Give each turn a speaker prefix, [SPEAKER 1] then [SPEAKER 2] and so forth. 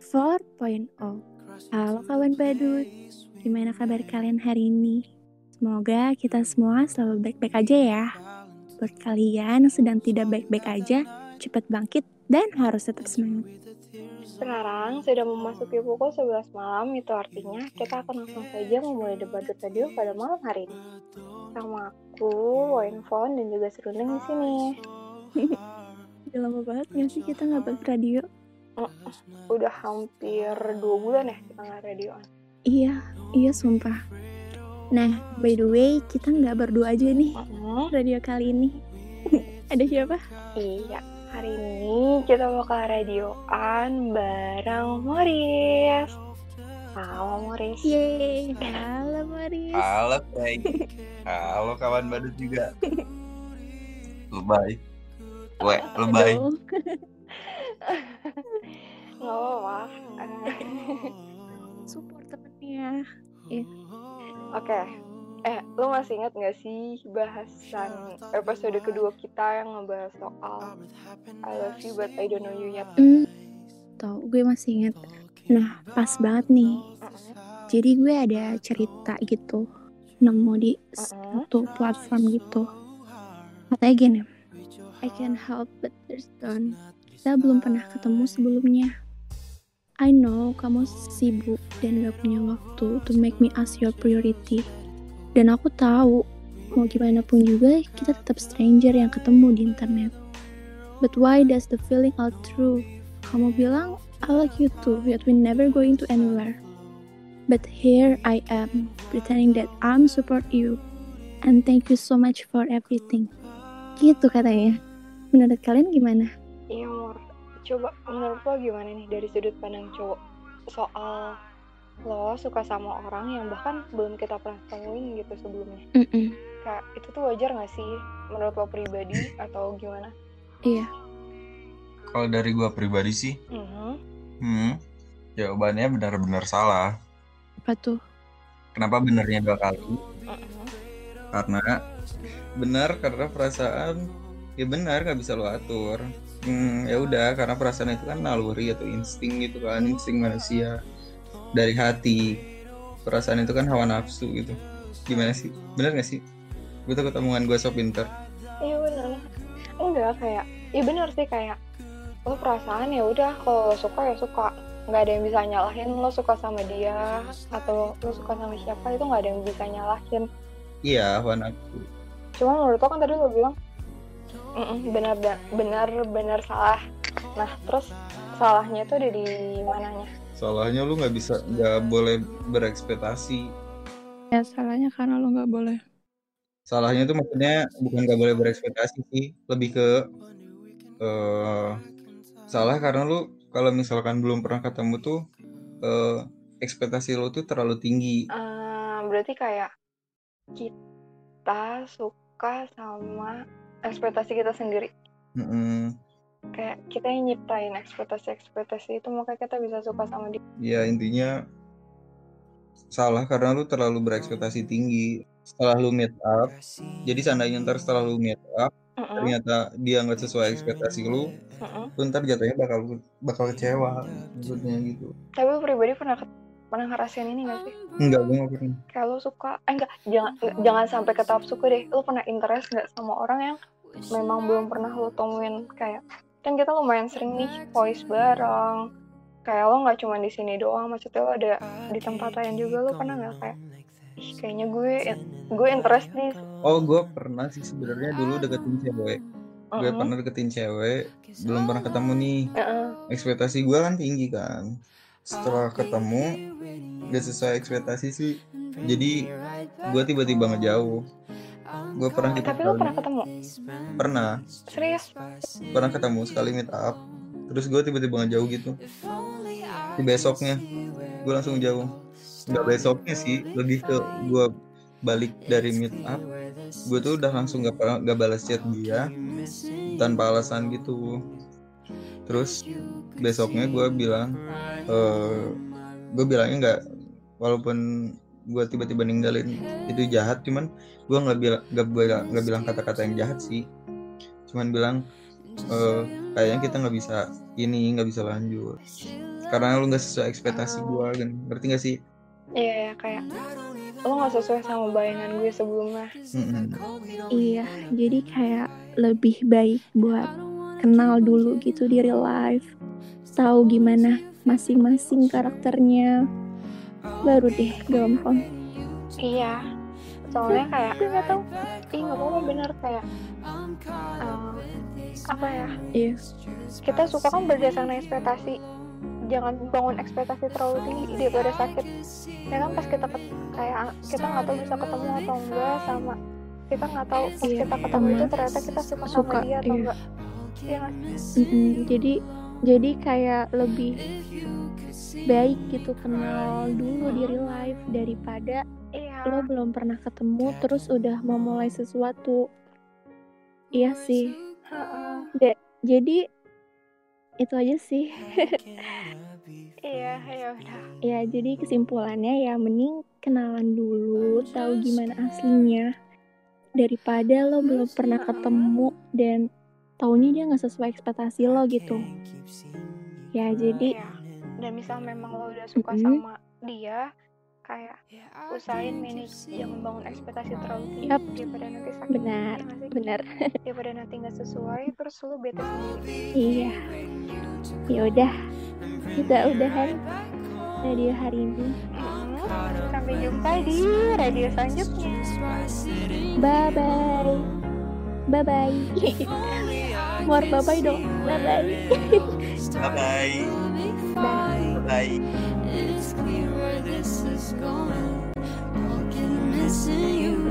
[SPEAKER 1] 4.0 Halo kawan badut, gimana kabar kalian hari ini? Semoga kita semua selalu baik-baik aja ya. Buat kalian yang sedang tidak baik-baik aja, cepat bangkit dan harus tetap semangat.
[SPEAKER 2] Sekarang sudah memasuki pukul 11 malam, itu artinya kita akan langsung saja memulai debat radio pada malam hari ini. Sama aku, Wayne Fon, dan juga Serundeng di sini.
[SPEAKER 1] Udah lama banget gak sih kita nggak buat radio?
[SPEAKER 2] Udah hampir dua bulan ya kita nggak radioan.
[SPEAKER 1] Iya, iya sumpah. Nah, by the way, kita nggak berdua aja nih
[SPEAKER 2] Mm-mm.
[SPEAKER 1] radio kali ini. Ada siapa?
[SPEAKER 2] Iya, hari ini kita bakal radioan bareng Morris. Halo Morris.
[SPEAKER 1] Yeay, halo Maris.
[SPEAKER 3] Halo, baik. Halo kawan badut juga. Lebay. Weh, lebay.
[SPEAKER 2] Nggak apa-apa. Eh,
[SPEAKER 1] Support temennya.
[SPEAKER 2] Oke. Eh, lu masih ingat nggak sih bahasan episode kedua kita yang ngebahas soal I love you but I don't know you yet?
[SPEAKER 1] Hmm, tau, gue masih inget. Nah, pas banget nih. Jadi gue ada cerita gitu. Nemu di satu platform gitu. Katanya gini. I can help but there's done. Kita belum pernah ketemu sebelumnya. I know kamu sibuk dan gak punya waktu to make me as your priority. Dan aku tahu, mau gimana pun juga kita tetap stranger yang ketemu di internet. But why does the feeling all true? Kamu bilang, I like you too, yet we never going to anywhere. But here I am, pretending that I'm support you. And thank you so much for everything. Gitu katanya. Menurut kalian gimana?
[SPEAKER 2] Coba menurut lo gimana nih dari sudut pandang cowok soal lo suka sama orang yang bahkan belum kita pernah temuin gitu sebelumnya.
[SPEAKER 1] Mm-mm.
[SPEAKER 2] Kayak itu tuh wajar gak sih menurut lo pribadi atau gimana?
[SPEAKER 1] Iya.
[SPEAKER 3] Kalau dari gua pribadi sih,
[SPEAKER 2] Mhm.
[SPEAKER 3] hmm, jawabannya benar-benar salah.
[SPEAKER 1] Apa tuh?
[SPEAKER 3] Kenapa benernya dua kali?
[SPEAKER 2] Mhm.
[SPEAKER 3] Karena benar karena perasaan ya benar nggak bisa lo atur. Hmm, ya udah karena perasaan itu kan naluri atau insting gitu kan, insting manusia dari hati. Perasaan itu kan hawa nafsu gitu. Gimana sih? Bener gak sih? Gue takut omongan gue sok pinter.
[SPEAKER 2] Iya benar. Enggak kayak, iya benar sih kayak lo perasaan ya udah kalau lo suka ya suka. Nggak ada yang bisa nyalahin lo suka sama dia atau lo suka sama siapa itu nggak ada yang bisa nyalahin.
[SPEAKER 3] Iya, hawa nafsu.
[SPEAKER 2] Cuma menurut lo kan tadi lo bilang "Mm-mm, benar benar benar salah. Nah terus salahnya itu ada di mananya?
[SPEAKER 3] Salahnya lu nggak bisa nggak boleh berekspektasi.
[SPEAKER 1] Ya salahnya karena lo nggak boleh.
[SPEAKER 3] Salahnya tuh maksudnya bukan nggak boleh berekspektasi sih, lebih ke eh salah karena lu kalau misalkan belum pernah ketemu tuh eh ekspektasi lu tuh terlalu tinggi.
[SPEAKER 2] Eh, berarti kayak kita suka sama ekspektasi kita sendiri.
[SPEAKER 3] Mm-mm.
[SPEAKER 2] Kayak kita yang nyiptain ekspektasi-ekspektasi itu makanya kita bisa suka sama dia.
[SPEAKER 3] Ya intinya salah karena lu terlalu berekspektasi tinggi. Setelah lu meet up, jadi seandainya ntar setelah lu meet up
[SPEAKER 2] Mm-mm,
[SPEAKER 3] ternyata dia nggak sesuai ekspektasi lu,
[SPEAKER 2] mm-mm.
[SPEAKER 3] lu ntar jatuhnya bakal bakal kecewa maksudnya gitu.
[SPEAKER 2] Tapi pribadi pernah pernah ngerasain ini gak sih?
[SPEAKER 3] Enggak, gue nggak pernah.
[SPEAKER 2] Kayak lo suka, eh enggak, jangan jangan sampai ke tahap suka deh. Lo pernah interest nggak sama orang yang memang belum pernah lo temuin kayak kan kita lumayan sering nih voice bareng. Kayak lo nggak cuma di sini doang, maksudnya lo ada di tempat lain juga. Lo pernah nggak kayak, ih kayaknya gue gue interest nih.
[SPEAKER 3] Oh, gue pernah sih sebenarnya dulu deketin cewek. Gue pernah deketin cewek, belum pernah ketemu nih.
[SPEAKER 2] Heeh.
[SPEAKER 3] Ekspektasi gue kan tinggi kan. Setelah ketemu, gak sesuai ekspektasi sih. Jadi gue tiba-tiba ngejauh. Gue pernah gitu
[SPEAKER 2] tapi lo pernah ketemu?
[SPEAKER 3] Pernah,
[SPEAKER 2] Serius?
[SPEAKER 3] pernah ketemu sekali meet up. Terus gue tiba-tiba ngejauh gitu. Di besoknya, gue langsung jauh. Gak besoknya sih, lebih ke gue balik dari meet up. Gue tuh udah langsung gak, gak balas chat dia tanpa alasan gitu. Terus besoknya gue bilang, eh gue bilangnya nggak, walaupun gue tiba-tiba ninggalin itu jahat, cuman gue nggak bilang nggak bilang nggak bilang kata-kata yang jahat sih, cuman bilang uh, kayaknya kita nggak bisa ini nggak bisa lanjut. Karena lu nggak sesuai ekspektasi gue kan. Ngerti gak sih?
[SPEAKER 2] Iya yeah, kayak lo nggak sesuai sama bayangan gue sebelumnya.
[SPEAKER 1] Mm-hmm. iya jadi kayak lebih baik buat kenal dulu gitu di real life. Tahu gimana masing-masing karakternya baru deh gampang.
[SPEAKER 2] Iya. Soalnya kayak gue nggak tahu. Ih nggak apa-apa bener kayak uh, apa ya?
[SPEAKER 1] Iya.
[SPEAKER 2] Kita suka kan berdasarkan ekspektasi. Jangan bangun ekspektasi terlalu tinggi daripada sakit. Ya kan pas kita kayak kita nggak tahu bisa ketemu atau enggak sama kita nggak tahu pas iya, kita ketemu itu ternyata kita suka, suka sama dia atau iya. enggak.
[SPEAKER 1] Ya kan? mm -hmm, jadi jadi kayak lebih baik gitu kenal dulu di real life daripada iya. lo belum pernah ketemu terus udah mau mulai sesuatu. Iya sih. Jadi itu aja sih.
[SPEAKER 2] Iya ya udah.
[SPEAKER 1] Ya jadi kesimpulannya ya mending kenalan dulu tahu gimana aslinya daripada lo belum pernah ketemu dan taunya dia nggak sesuai ekspektasi lo gitu. ya jadi
[SPEAKER 2] ya dan misal memang lo udah suka mm -hmm. sama dia kayak usahain manage yang membangun ekspektasi terlalu tinggi yep. daripada nanti sakit.
[SPEAKER 1] Benar ya benar.
[SPEAKER 2] Daripada nanti nggak sesuai terus lo bete sendiri.
[SPEAKER 1] iya. ya udah. kita udahan radio hari ini.
[SPEAKER 2] Sampai jumpa di radio selanjutnya.
[SPEAKER 1] Bye bye bye bye more bye bye dong bye bye
[SPEAKER 3] bye bye Bye. Bye. It's clear where this is going. I'll get missing.